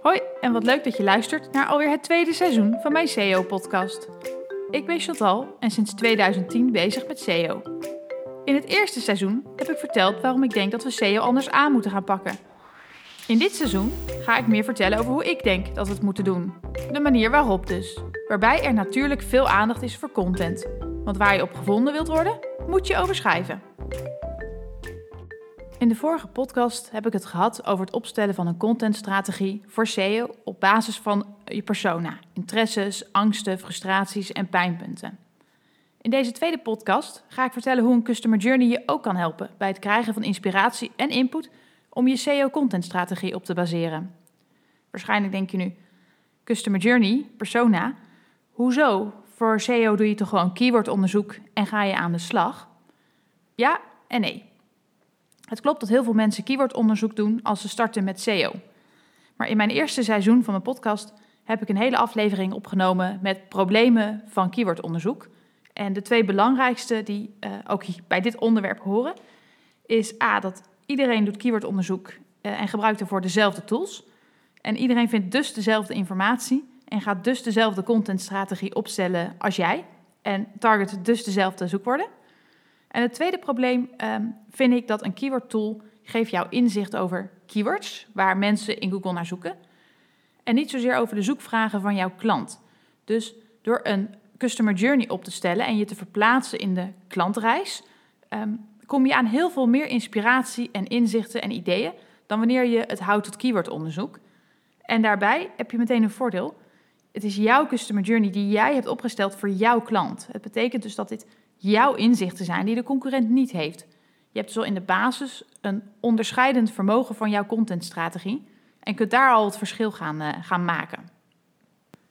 Hoi en wat leuk dat je luistert naar alweer het tweede seizoen van mijn SEO-podcast. Ik ben Chantal en sinds 2010 bezig met SEO. In het eerste seizoen heb ik verteld waarom ik denk dat we SEO anders aan moeten gaan pakken. In dit seizoen ga ik meer vertellen over hoe ik denk dat we het moeten doen. De manier waarop dus. Waarbij er natuurlijk veel aandacht is voor content. Want waar je op gevonden wilt worden, moet je over schrijven. In de vorige podcast heb ik het gehad over het opstellen van een contentstrategie voor SEO op basis van je persona, interesses, angsten, frustraties en pijnpunten. In deze tweede podcast ga ik vertellen hoe een customer journey je ook kan helpen bij het krijgen van inspiratie en input om je SEO-contentstrategie op te baseren. Waarschijnlijk denk je nu: customer journey, persona, hoezo? Voor SEO doe je toch gewoon keywordonderzoek en ga je aan de slag? Ja en nee. Het klopt dat heel veel mensen keywordonderzoek doen als ze starten met SEO. Maar in mijn eerste seizoen van mijn podcast heb ik een hele aflevering opgenomen met problemen van keywordonderzoek. En de twee belangrijkste die uh, ook bij dit onderwerp horen, is A, dat iedereen doet keywordonderzoek uh, en gebruikt ervoor dezelfde tools. En iedereen vindt dus dezelfde informatie en gaat dus dezelfde contentstrategie opstellen als jij. En target dus dezelfde zoekwoorden. En het tweede probleem um, vind ik dat een keyword tool geeft jou inzicht over keywords, waar mensen in Google naar zoeken. En niet zozeer over de zoekvragen van jouw klant. Dus door een customer journey op te stellen en je te verplaatsen in de klantreis, um, kom je aan heel veel meer inspiratie en inzichten en ideeën dan wanneer je het houdt tot keywordonderzoek. En daarbij heb je meteen een voordeel. Het is jouw customer journey die jij hebt opgesteld voor jouw klant. Het betekent dus dat dit jouw inzichten zijn die de concurrent niet heeft. Je hebt al in de basis een onderscheidend vermogen van jouw contentstrategie en kunt daar al het verschil gaan, uh, gaan maken.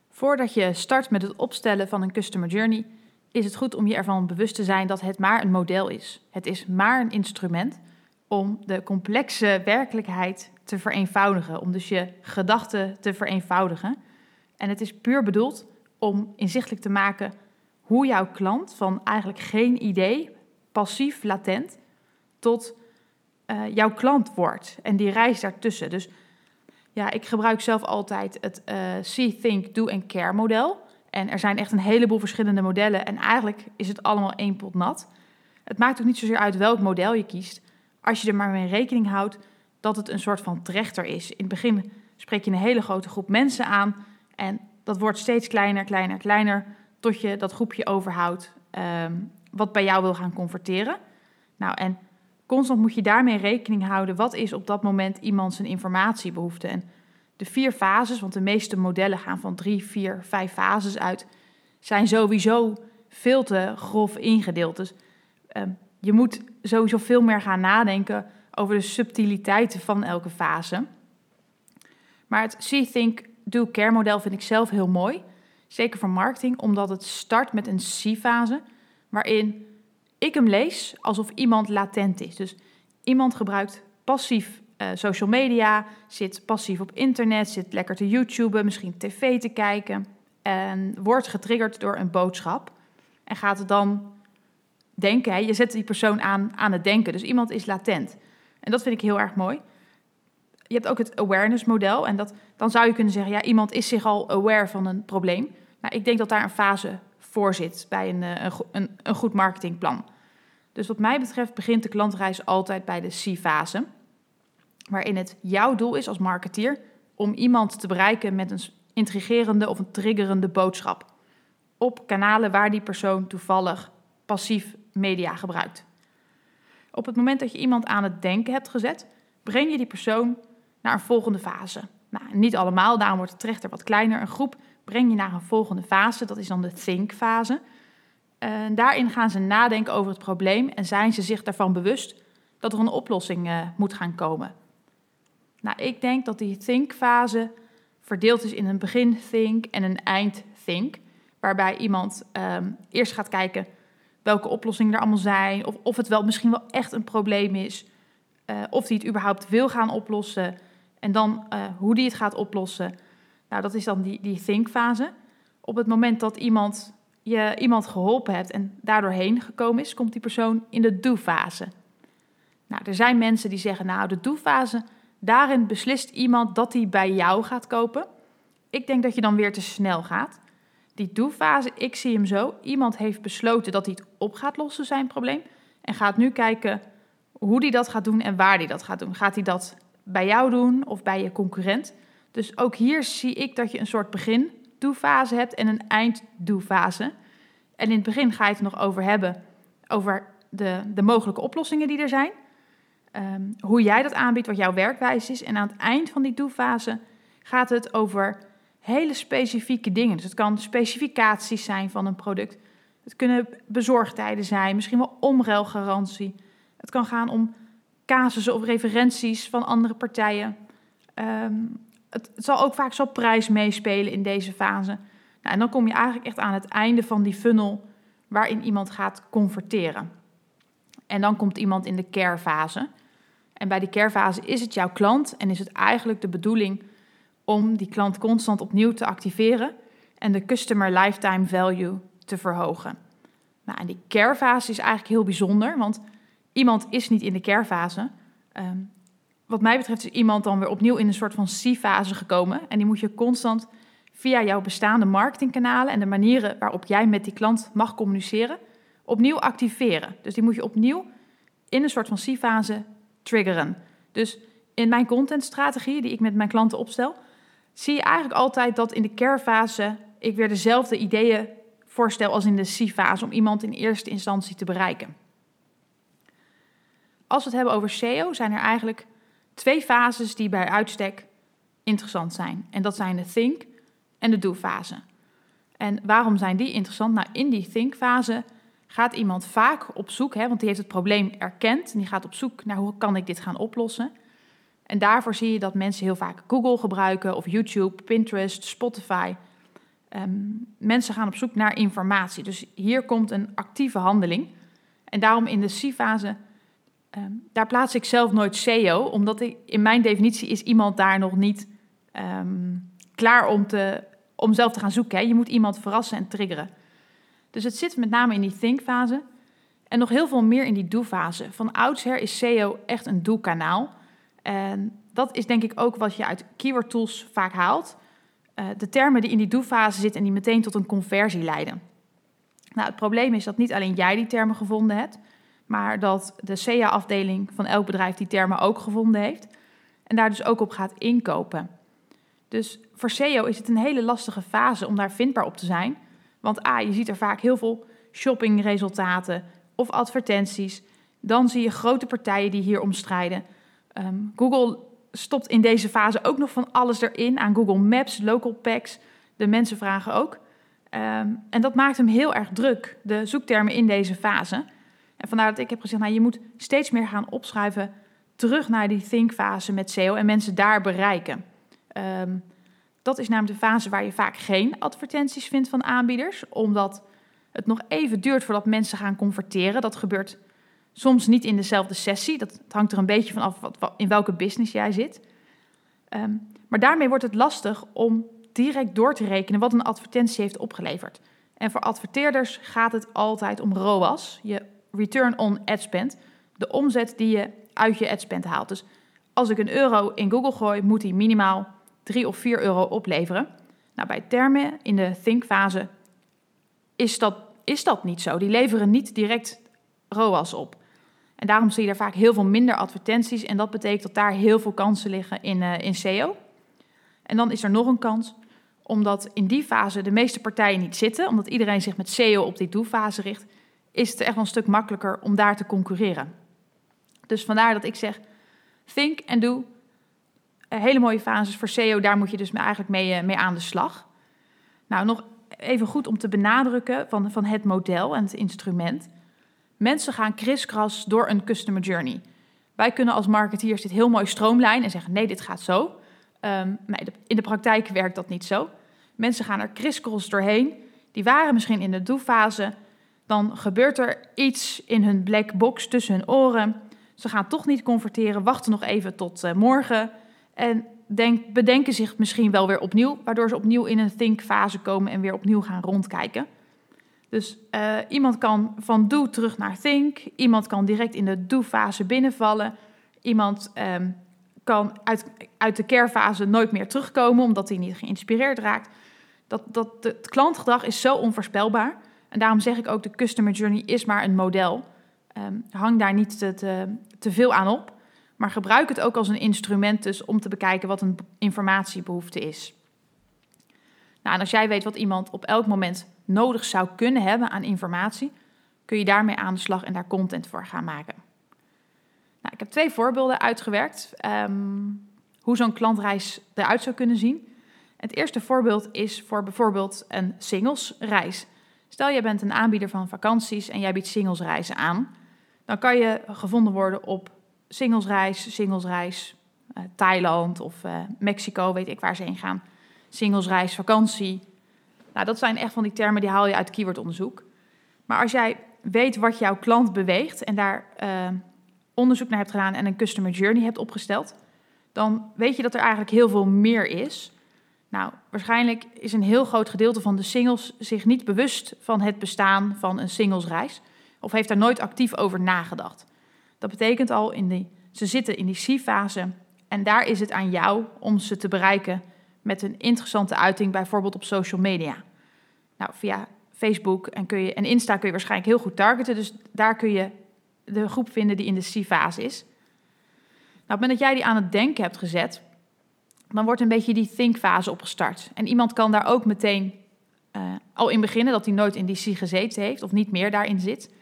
Voordat je start met het opstellen van een customer journey, is het goed om je ervan bewust te zijn dat het maar een model is. Het is maar een instrument om de complexe werkelijkheid te vereenvoudigen, om dus je gedachten te vereenvoudigen. En het is puur bedoeld om inzichtelijk te maken hoe jouw klant van eigenlijk geen idee, passief, latent, tot uh, jouw klant wordt. En die reis daartussen. Dus ja, ik gebruik zelf altijd het uh, See, Think, Do and Care model. En er zijn echt een heleboel verschillende modellen. En eigenlijk is het allemaal één pot nat. Het maakt ook niet zozeer uit welk model je kiest. Als je er maar mee rekening houdt dat het een soort van trechter is. In het begin spreek je een hele grote groep mensen aan. En dat wordt steeds kleiner, kleiner, kleiner tot je dat groepje overhoudt um, wat bij jou wil gaan converteren. Nou, en constant moet je daarmee rekening houden. Wat is op dat moment iemand zijn informatiebehoefte? En de vier fases, want de meeste modellen gaan van drie, vier, vijf fases uit, zijn sowieso veel te grof ingedeeld. Dus um, je moet sowieso veel meer gaan nadenken over de subtiliteiten van elke fase. Maar het See, Think, Do, Care model vind ik zelf heel mooi. Zeker voor marketing, omdat het start met een C-fase, waarin ik hem lees alsof iemand latent is. Dus iemand gebruikt passief uh, social media, zit passief op internet, zit lekker te YouTuben, misschien tv te kijken en wordt getriggerd door een boodschap en gaat dan denken. Hè? Je zet die persoon aan, aan het denken, dus iemand is latent. En dat vind ik heel erg mooi. Je hebt ook het awareness model en dat, dan zou je kunnen zeggen, ja, iemand is zich al aware van een probleem. Nou, ik denk dat daar een fase voor zit bij een, eh, een, een, een goed marketingplan. Dus wat mij betreft begint de klantreis altijd bij de C-fase, waarin het jouw doel is als marketeer om iemand te bereiken met een intrigerende of een triggerende boodschap op kanalen waar die persoon toevallig passief media gebruikt. Op het moment dat je iemand aan het denken hebt gezet, breng je die persoon naar een volgende fase. Nou, niet allemaal, daarom wordt het trechter wat kleiner. Een groep breng je naar een volgende fase, dat is dan de think-fase. Daarin gaan ze nadenken over het probleem en zijn ze zich daarvan bewust dat er een oplossing uh, moet gaan komen. Nou, ik denk dat die think-fase verdeeld is in een begin-think en een eind-think. Waarbij iemand um, eerst gaat kijken welke oplossingen er allemaal zijn, of, of het wel misschien wel echt een probleem is, uh, of die het überhaupt wil gaan oplossen, en dan uh, hoe die het gaat oplossen. Nou, dat is dan die, die think-fase. Op het moment dat iemand je iemand geholpen hebt en daardoor heen gekomen is, komt die persoon in de do-fase. Nou, er zijn mensen die zeggen, nou, de do-fase, Daarin beslist iemand dat hij bij jou gaat kopen. Ik denk dat je dan weer te snel gaat. Die do-fase, ik zie hem zo. Iemand heeft besloten dat hij het op gaat lossen, zijn probleem. En gaat nu kijken hoe hij dat gaat doen en waar hij dat gaat doen. Gaat hij dat bij jou doen of bij je concurrent? Dus ook hier zie ik dat je een soort begin do-fase hebt en een eind do-fase. En in het begin ga je het nog over hebben, over de, de mogelijke oplossingen die er zijn. Ehm, hoe jij dat aanbiedt, wat jouw werkwijze is. En aan het eind van die do-fase gaat het over hele specifieke dingen. Dus het kan specificaties zijn van een product. Het kunnen bezorgtijden zijn, misschien wel omruilgarantie. Het kan gaan om casussen of referenties van andere partijen. Ehm, het, zal ook vaak zo prijs meespelen in deze fase. Nou, en dan kom je eigenlijk echt aan het einde van die funnel waarin iemand gaat converteren. En dan komt iemand in de care fase. En bij die care fase is het jouw klant en is het eigenlijk de bedoeling om die klant constant opnieuw te activeren en de customer lifetime value te verhogen. Nou, en die care fase is eigenlijk heel bijzonder, want iemand is niet in de care fase. Ehm, wat mij betreft is iemand dan weer opnieuw in een soort van C-fase gekomen. En die moet je constant via jouw bestaande marketingkanalen en de manieren waarop jij met die klant mag communiceren, opnieuw activeren. Dus die moet je opnieuw in een soort van C-fase triggeren. Dus in mijn contentstrategie die ik met mijn klanten opstel, zie je eigenlijk altijd dat in de care-fase ik weer dezelfde ideeën voorstel als in de C-fase om iemand in eerste instantie te bereiken. Als we het hebben over SEO, zijn er eigenlijk twee fases die bij uitstek interessant zijn. En dat zijn de think en de do fase. En waarom zijn die interessant? Nou, in die think fase gaat iemand vaak op zoek, hè, want die heeft het probleem erkend en die gaat op zoek naar hoe kan ik dit gaan oplossen. En daarvoor zie je dat mensen heel vaak Google gebruiken of YouTube, Pinterest, Spotify. Ehm, mensen gaan op zoek naar informatie. Dus hier komt een actieve handeling. En daarom in de C-fase, ehm, daar plaats ik zelf nooit SEO, omdat ik, in mijn definitie is iemand daar nog niet ehm, klaar om, te, om zelf te gaan zoeken. Hè. Je moet iemand verrassen en triggeren. Dus het zit met name in die think-fase en nog heel veel meer in die do-fase. Van oudsher is SEO echt een do-kanaal. En dat is denk ik ook wat je uit keyword tools vaak haalt. Uh, de termen die in die do-fase zitten en die meteen tot een conversie leiden. Nou, het probleem is dat niet alleen jij die termen gevonden hebt, maar dat de SEA-afdeling van elk bedrijf die termen ook gevonden heeft en daar dus ook op gaat inkopen. Dus voor SEO is het een hele lastige fase om daar vindbaar op te zijn. Want A, je ziet er vaak heel veel shoppingresultaten of advertenties. Dan zie je grote partijen die hier omstrijden. Ehm, Google stopt in deze fase ook nog van alles erin aan Google Maps, local packs. De mensen vragen ook. Ehm, en dat maakt hem heel erg druk, de zoektermen in deze fase. En vandaar dat ik heb gezegd, nou, je moet steeds meer gaan opschrijven terug naar die think-fase met SEO en mensen daar bereiken. Ehm, dat is namelijk de fase waar je vaak geen advertenties vindt van aanbieders, omdat het nog even duurt voordat mensen gaan converteren. Dat gebeurt Soms niet in dezelfde sessie. Dat hangt er een beetje van af wat, in welke business jij zit. Ehm, maar daarmee wordt het lastig om direct door te rekenen wat een advertentie heeft opgeleverd. En voor adverteerders gaat het altijd om ROAS, je return on ad spend, de omzet die je uit je ad spend haalt. Dus als ik een euro in Google gooi, moet die minimaal 3 of 4 euro opleveren. Nou, bij termen in de think-fase is dat, is dat niet zo. Die leveren niet direct ROAS op. En daarom zie je er vaak heel veel minder advertenties. En dat betekent dat daar heel veel kansen liggen in, uh, in SEO. En dan is er nog een kans, omdat in die fase de meeste partijen niet zitten, omdat iedereen zich met SEO op die do-fase richt, is het echt wel een stuk makkelijker om daar te concurreren. Dus vandaar dat ik zeg, think en do. Uh, hele mooie fases voor SEO, daar moet je dus eigenlijk mee, uh, mee aan de slag. Nou, nog even goed om te benadrukken van, van het model en het instrument. Mensen gaan kriskras door een customer journey. Wij kunnen als marketeers dit heel mooi stroomlijnen en zeggen: nee, dit gaat zo. Nee, in de praktijk werkt dat niet zo. Mensen gaan er kriskras doorheen. Die waren misschien in de do-fase. Dan gebeurt er iets in hun black box tussen hun oren. Ze gaan toch niet converteren, wachten nog even tot uh, morgen. En denk, bedenken zich misschien wel weer opnieuw, waardoor ze opnieuw in een think-fase komen en weer opnieuw gaan rondkijken. Dus uh, iemand kan van do terug naar think. Iemand kan direct in de do-fase binnenvallen. Iemand um, kan uit, uit de care-fase nooit meer terugkomen omdat hij niet geïnspireerd raakt. Dat, dat, het klantgedrag is zo onvoorspelbaar. En daarom zeg ik ook, de customer journey is maar een model. Um, hang daar niet te, veel aan op. Maar gebruik het ook als een instrument dus om te bekijken wat een informatiebehoefte is. Nou, en als jij weet wat iemand op elk moment nodig zou kunnen hebben aan informatie, kun je daarmee aan de slag en daar content voor gaan maken. Nou, ik heb twee voorbeelden uitgewerkt um, hoe zo'n klantreis eruit zou kunnen zien. Het eerste voorbeeld is voor bijvoorbeeld een singlesreis. Stel, je bent een aanbieder van vakanties en jij biedt singlesreizen aan. Dan kan je gevonden worden op singlesreis, singlesreis, uh, Thailand of uh, Mexico, weet ik waar ze heen gaan. Singlesreis, vakantie. Nou, dat zijn echt van die termen die haal je uit keywordonderzoek. Maar als jij weet wat jouw klant beweegt en daar uh, onderzoek naar hebt gedaan en een customer journey hebt opgesteld, dan weet je dat er eigenlijk heel veel meer is. Nou, waarschijnlijk is een heel groot gedeelte van de singles zich niet bewust van het bestaan van een singlesreis of heeft daar nooit actief over nagedacht. Dat betekent al, in die, ze zitten in die C-fase en daar is het aan jou om ze te bereiken met een interessante uiting, bijvoorbeeld op social media. Nou, via Facebook en, kun je, Insta kun je waarschijnlijk heel goed targeten, dus daar kun je de groep vinden die in de C-fase is. Nou, op het moment dat jij die aan het denken hebt gezet, dan wordt een beetje die think-fase opgestart. En iemand kan daar ook meteen uh, al in beginnen, dat hij nooit in die gezeten heeft of niet meer daarin zit.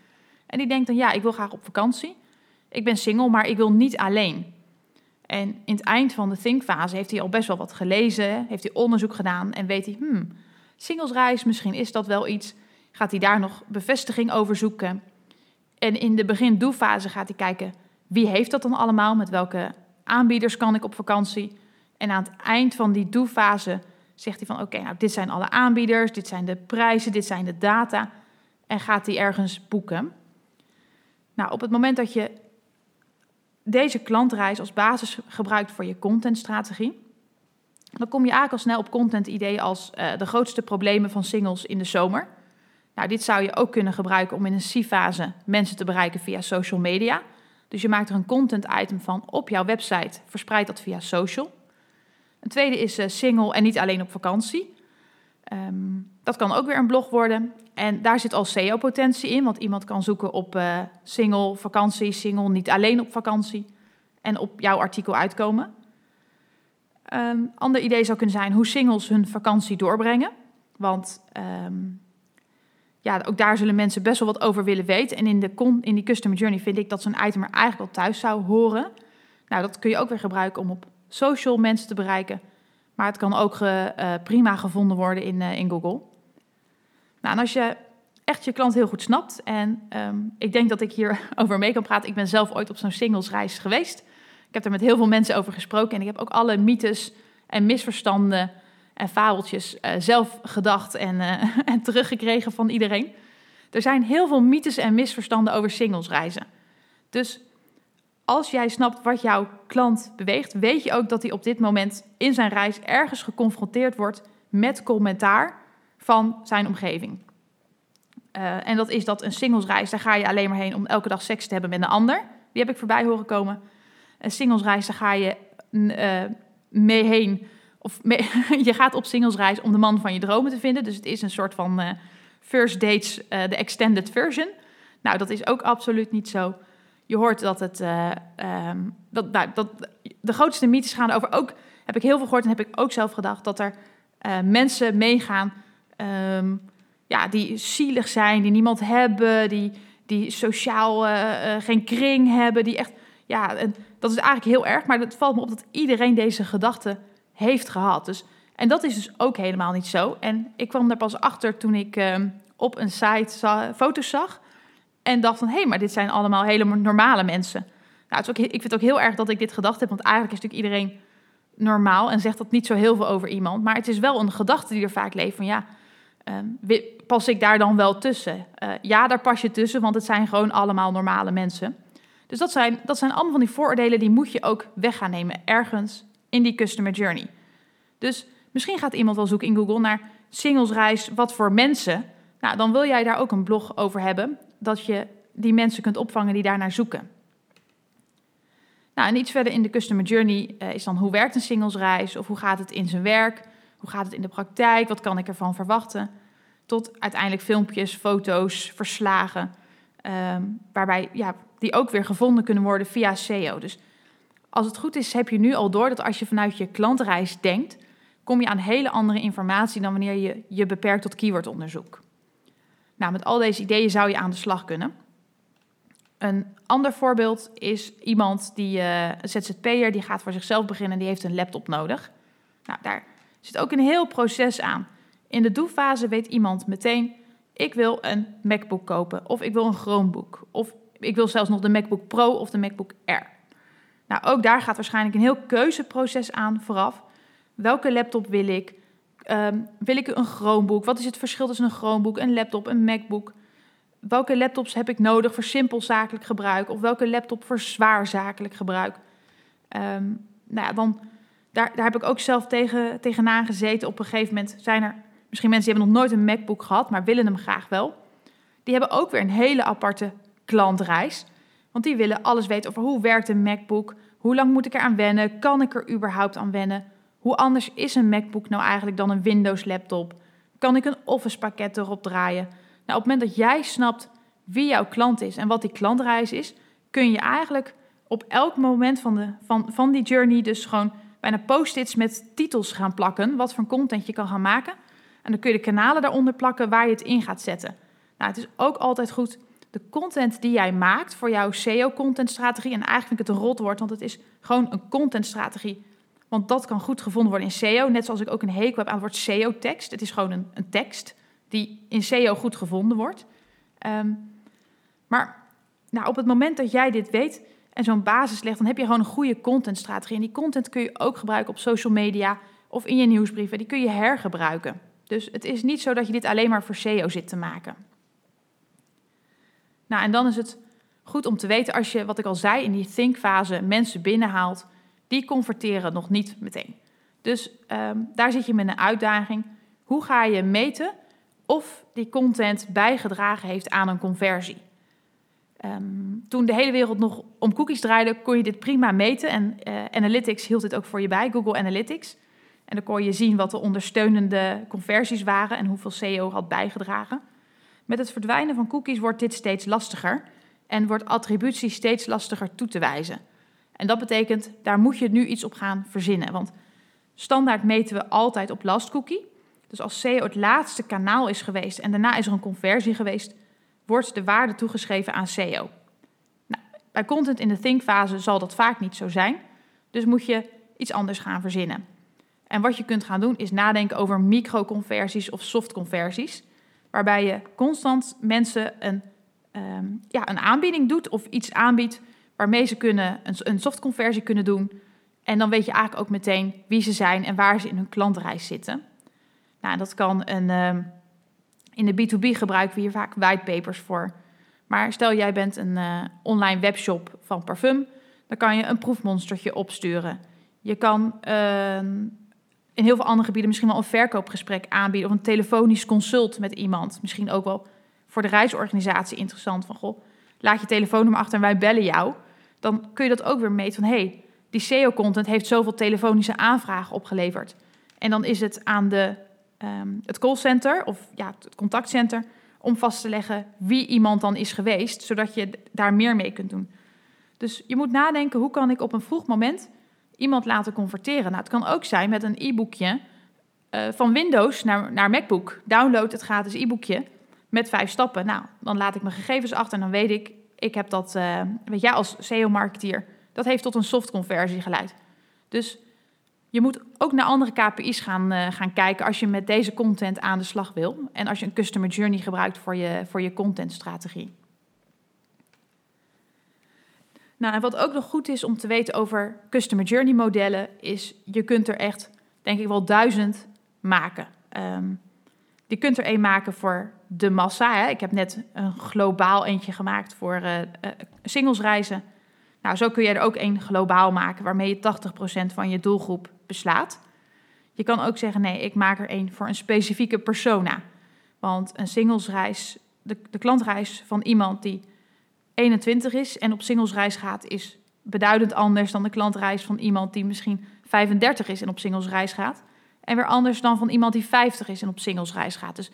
En die denkt dan, ja, ik wil graag op vakantie. Ik ben single, maar ik wil niet alleen. En in het eind van de think-fase heeft hij al best wel wat gelezen, heeft hij onderzoek gedaan en weet hij, hmm, singlesreis, misschien is dat wel iets. Gaat hij daar nog bevestiging over zoeken? En in de begin-doe-fase gaat hij kijken, wie heeft dat dan allemaal? Met welke aanbieders kan ik op vakantie? En aan het eind van die doe-fase zegt hij van, oké, nou, dit zijn alle aanbieders, dit zijn de prijzen, dit zijn de data. En gaat hij ergens boeken. Nou, op het moment dat je deze klantreis als basis gebruikt voor je contentstrategie, dan kom je eigenlijk al snel op content-ideeën als uh, de grootste problemen van singles in de zomer. Nou, dit zou je ook kunnen gebruiken om in een C-fase mensen te bereiken via social media. Dus je maakt er een content-item van op jouw website, verspreid dat via social. Een tweede is uh, single en niet alleen op vakantie. Um, dat kan ook weer een blog worden. En daar zit al SEO-potentie in, want iemand kan zoeken op uh, single, vakantie, single, niet alleen op vakantie. En op jouw artikel uitkomen. Ehm, ander idee zou kunnen zijn hoe singles hun vakantie doorbrengen. Want um, ja, ook daar zullen mensen best wel wat over willen weten. En in, de in die customer journey vind ik dat zo'n item er eigenlijk al thuis zou horen. Nou, dat kun je ook weer gebruiken om op social mensen te bereiken. Maar het kan ook uh, prima gevonden worden in, uh, in Google. Nou, en als je echt je klant heel goed snapt, en um, ik denk dat ik hier over mee kan praten. Ik ben zelf ooit op zo'n singlesreis geweest. Ik heb er met heel veel mensen over gesproken en ik heb ook alle mythes en misverstanden en fabeltjes uh, zelf gedacht en, en teruggekregen van iedereen. Er zijn heel veel mythes en misverstanden over singlesreizen. Dus als jij snapt wat jouw klant beweegt, weet je ook dat hij op dit moment in zijn reis ergens geconfronteerd wordt met commentaar van zijn omgeving. Uh, en dat is dat een singlesreis, daar ga je alleen maar heen om elke dag seks te hebben met een ander. Die heb ik voorbij horen komen. Een singlesreis, daar ga je uh, mee heen. Of je gaat op singlesreis om de man van je dromen te vinden. Dus het is een soort van uh, first dates, de extended version. Nou, dat is ook absoluut niet zo. Je hoort dat het. Um, dat, nou, dat, de grootste mythes gaan over. Ook heb ik heel veel gehoord en heb ik ook zelf gedacht dat er mensen meegaan um, ja, die zielig zijn, die niemand hebben, die, die sociaal uh, geen kring hebben, die echt, ja, en dat is eigenlijk heel erg, maar het valt me op dat iedereen deze gedachte heeft gehad. Dus, en dat is dus ook helemaal niet zo. En ik kwam daar pas achter toen ik uh, op een site foto's zag en dacht van, hé, hey, maar dit zijn allemaal hele normale mensen. Nou, het is ook, ik vind het ook heel erg dat ik dit gedacht heb, want eigenlijk is natuurlijk iedereen normaal en zegt dat niet zo heel veel over iemand. Maar het is wel een gedachte die er vaak leeft van, ja, uh, pas ik daar dan wel tussen? Uh, ja, daar pas je tussen, want het zijn gewoon allemaal normale mensen. Dus dat zijn, dat zijn allemaal van die vooroordelen die moet je ook weg gaan nemen ergens in die customer journey. Dus misschien gaat iemand wel zoeken in Google naar singlesreis, wat voor mensen. Nou, dan wil jij daar ook een blog over hebben, dat je die mensen kunt opvangen die daar naar zoeken. Nou, en iets verder in de customer journey uh, is dan hoe werkt een singlesreis of hoe gaat het in zijn werk, hoe gaat het in de praktijk, wat kan ik ervan verwachten, tot uiteindelijk filmpjes, foto's, verslagen, um, waarbij ja, die ook weer gevonden kunnen worden via SEO. Dus als het goed is, heb je nu al door dat als je vanuit je klantreis denkt, kom je aan hele andere informatie dan wanneer je je beperkt tot keywordonderzoek. Nou, met al deze ideeën zou je aan de slag kunnen. Een ander voorbeeld is iemand die, uh, een ZZP'er, die gaat voor zichzelf beginnen en die heeft een laptop nodig. Nou, daar zit ook een heel proces aan. In de doelfase weet iemand meteen, ik wil een MacBook kopen of ik wil een Chromebook of ik wil zelfs nog de MacBook Pro of de MacBook Air. Nou, ook daar gaat waarschijnlijk een heel keuzeproces aan vooraf. Welke laptop wil ik? Um, wil ik een Chromebook? Wat is het verschil tussen een Chromebook, een laptop, een MacBook? Welke laptops heb ik nodig voor simpel zakelijk gebruik? Of welke laptop voor zwaar zakelijk gebruik? Um, nou ja, dan, daar, daar heb ik ook zelf tegen, tegenaan gezeten. Op een gegeven moment zijn er misschien mensen die hebben nog nooit een MacBook gehad, maar willen hem graag wel. Die hebben ook weer een hele aparte klantreis. Want die willen alles weten over hoe werkt een MacBook, hoe lang moet ik er aan wennen, kan ik er überhaupt aan wennen, hoe anders is een MacBook nou eigenlijk dan een Windows laptop, kan ik een Office pakket erop draaien. Nou, op het moment dat jij snapt wie jouw klant is en wat die klantreis is, kun je eigenlijk op elk moment van, de, van, van die journey dus gewoon bijna post-its met titels gaan plakken, wat voor content je kan gaan maken. En dan kun je de kanalen daaronder plakken waar je het in gaat zetten. Nou, het is ook altijd goed de content die jij maakt voor jouw SEO-contentstrategie. En eigenlijk vind ik het een rotwoord, want het is gewoon een contentstrategie. Want dat kan goed gevonden worden in SEO. Net zoals ik ook een hekel heb aan het woord SEO-tekst. Het is gewoon een, een, tekst die in SEO goed gevonden wordt. Um, maar nou, op het moment dat jij dit weet en zo'n basis legt, dan heb je gewoon een goede contentstrategie. En die content kun je ook gebruiken op social media of in je nieuwsbrieven. Die kun je hergebruiken. Dus het is niet zo dat je dit alleen maar voor SEO zit te maken. Nou, en dan is het goed om te weten als je, wat ik al zei, in die think-fase mensen binnenhaalt, die converteren nog niet meteen. Dus um, daar zit je met een uitdaging. Hoe ga je meten of die content bijgedragen heeft aan een conversie? Um, toen de hele wereld nog om cookies draaide, kon je dit prima meten. En uh, Analytics hield dit ook voor je bij, Google Analytics. En dan kon je zien wat de ondersteunende conversies waren en hoeveel SEO had bijgedragen. Met het verdwijnen van cookies wordt dit steeds lastiger en wordt attributie steeds lastiger toe te wijzen. En dat betekent, daar moet je nu iets op gaan verzinnen. Want standaard meten we altijd op last cookie. Dus als SEO het laatste kanaal is geweest en daarna is er een conversie geweest, wordt de waarde toegeschreven aan SEO. Nou, bij content in de think-fase zal dat vaak niet zo zijn. Dus moet je iets anders gaan verzinnen. En wat je kunt gaan doen is nadenken over microconversies of softconversies waarbij je constant mensen een, um, ja, een aanbieding doet of iets aanbiedt waarmee ze kunnen een, softconversie kunnen doen. En dan weet je eigenlijk ook meteen wie ze zijn en waar ze in hun klantreis zitten. Nou, dat kan een. Um, in de B2B gebruiken we hier vaak whitepapers voor. Maar stel jij bent een uh, online webshop van parfum, dan kan je een proefmonstertje opsturen. Je kan uh, in heel veel andere gebieden misschien wel een verkoopgesprek aanbieden of een telefonisch consult met iemand. Misschien ook wel voor de reisorganisatie interessant van goh, laat je telefoonnummer achter en wij bellen jou. Dan kun je dat ook weer meten van hé, hey, die SEO-content heeft zoveel telefonische aanvragen opgeleverd. En dan is het aan de, um, het callcenter of ja, het contactcenter om vast te leggen wie iemand dan is geweest, zodat je daar meer mee kunt doen. Dus je moet nadenken, hoe kan ik op een vroeg moment iemand laten converteren. Nou, het kan ook zijn met een e-boekje uh, van Windows naar, naar MacBook. Download het gratis e-boekje met vijf stappen. Nou, dan laat ik mijn gegevens achter en dan weet ik, ik heb dat, uh, weet jij, als SEO-marketeer, dat heeft tot een softconversie geleid. Dus je moet ook naar andere KPI's gaan, uh, gaan kijken als je met deze content aan de slag wil. En als je een customer journey gebruikt voor je, voor je contentstrategie. Nou, en wat ook nog goed is om te weten over customer journey modellen, is je kunt er echt, denk ik wel, duizend maken. Um, je kunt er één maken voor de massa. Hè. Ik heb net een globaal eentje gemaakt voor uh, uh, singlesreizen. Nou, zo kun je er ook één globaal maken waarmee je 80% van je doelgroep beslaat. Je kan ook zeggen, nee, ik maak er één voor een specifieke persona. Want een singlesreis, de, de klantreis van iemand die 21 is en op singlesreis gaat, is beduidend anders dan de klantreis van iemand die misschien 35 is en op singlesreis gaat. En weer anders dan van iemand die 50 is en op singlesreis gaat. Dus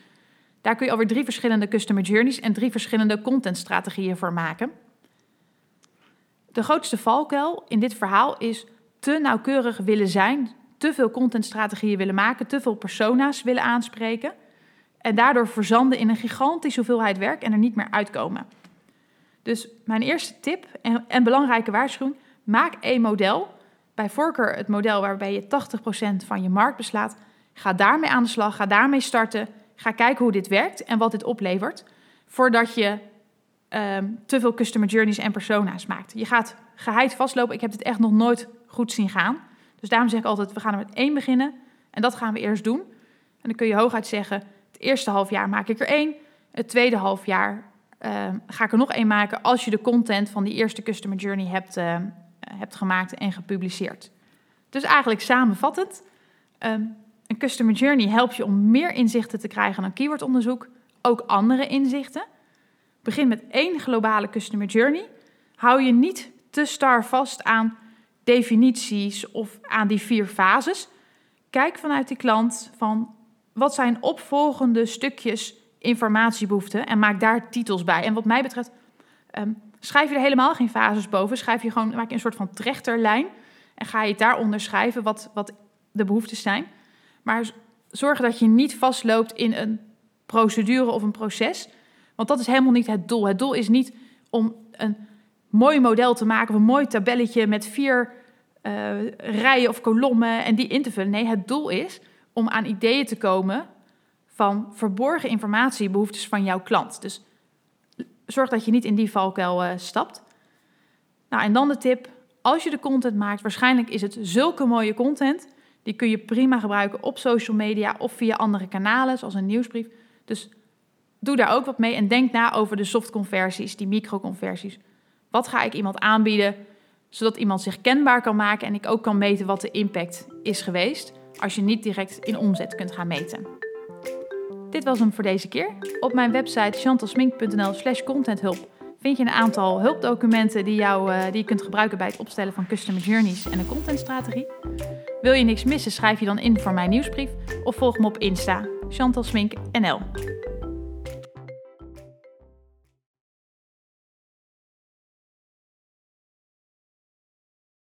daar kun je alweer drie verschillende customer journeys en drie verschillende contentstrategieën voor maken. De grootste valkuil in dit verhaal is te nauwkeurig willen zijn, te veel contentstrategieën willen maken, te veel persona's willen aanspreken. En daardoor verzanden in een gigantische hoeveelheid werk en er niet meer uitkomen. Dus mijn eerste tip en, belangrijke waarschuwing: maak één model. Bij voorkeur het model waarbij je 80% van je markt beslaat. Ga daarmee aan de slag, ga daarmee starten. Ga kijken hoe dit werkt en wat dit oplevert. Voordat je ehm, te veel customer journeys en persona's maakt. Je gaat geheid vastlopen. Ik heb dit echt nog nooit goed zien gaan. Dus daarom zeg ik altijd: we gaan er met één beginnen. En dat gaan we eerst doen. En dan kun je hooguit zeggen: het eerste half jaar maak ik er één. Het tweede half jaar Ehm, ga ik er nog één maken als je de content van die eerste customer journey hebt, uh, hebt gemaakt en gepubliceerd. Dus eigenlijk samenvattend, ehm, een customer journey helpt je om meer inzichten te krijgen dan keywordonderzoek, ook andere inzichten. Begin met één globale customer journey. Hou je niet te star vast aan definities of aan die vier fases. Kijk vanuit die klant van wat zijn opvolgende stukjes informatiebehoeften en maak daar titels bij. En wat mij betreft, um, schrijf je er helemaal geen fases boven. Schrijf je gewoon, maak je een soort van trechterlijn en ga je daaronder schrijven wat, wat de behoeftes zijn. Maar zorg dat je niet vastloopt in een procedure of een proces, want dat is helemaal niet het doel. Het doel is niet om een mooi model te maken of een mooi tabelletje met vier uh, rijen of kolommen en die in te vullen. Nee, het doel is om aan ideeën te komen van verborgen informatiebehoeftes van jouw klant. Dus zorg dat je niet in die valkuil uh, stapt. Nou, en dan de tip: als je de content maakt, waarschijnlijk is het zulke mooie content. Die kun je prima gebruiken op social media of via andere kanalen, zoals een nieuwsbrief. Dus doe daar ook wat mee en denk na over de softconversies, die microconversies. Wat ga ik iemand aanbieden, zodat iemand zich kenbaar kan maken en ik ook kan meten wat de impact is geweest, als je niet direct in omzet kunt gaan meten. Dit was hem voor deze keer. Op mijn website chantalsmink.nl slash contenthulp vind je een aantal hulpdocumenten die, uh, die je kunt gebruiken bij het opstellen van customer journeys en een contentstrategie. Wil je niks missen, schrijf je dan in voor mijn nieuwsbrief of volg me op Insta, chantalsmink.nl.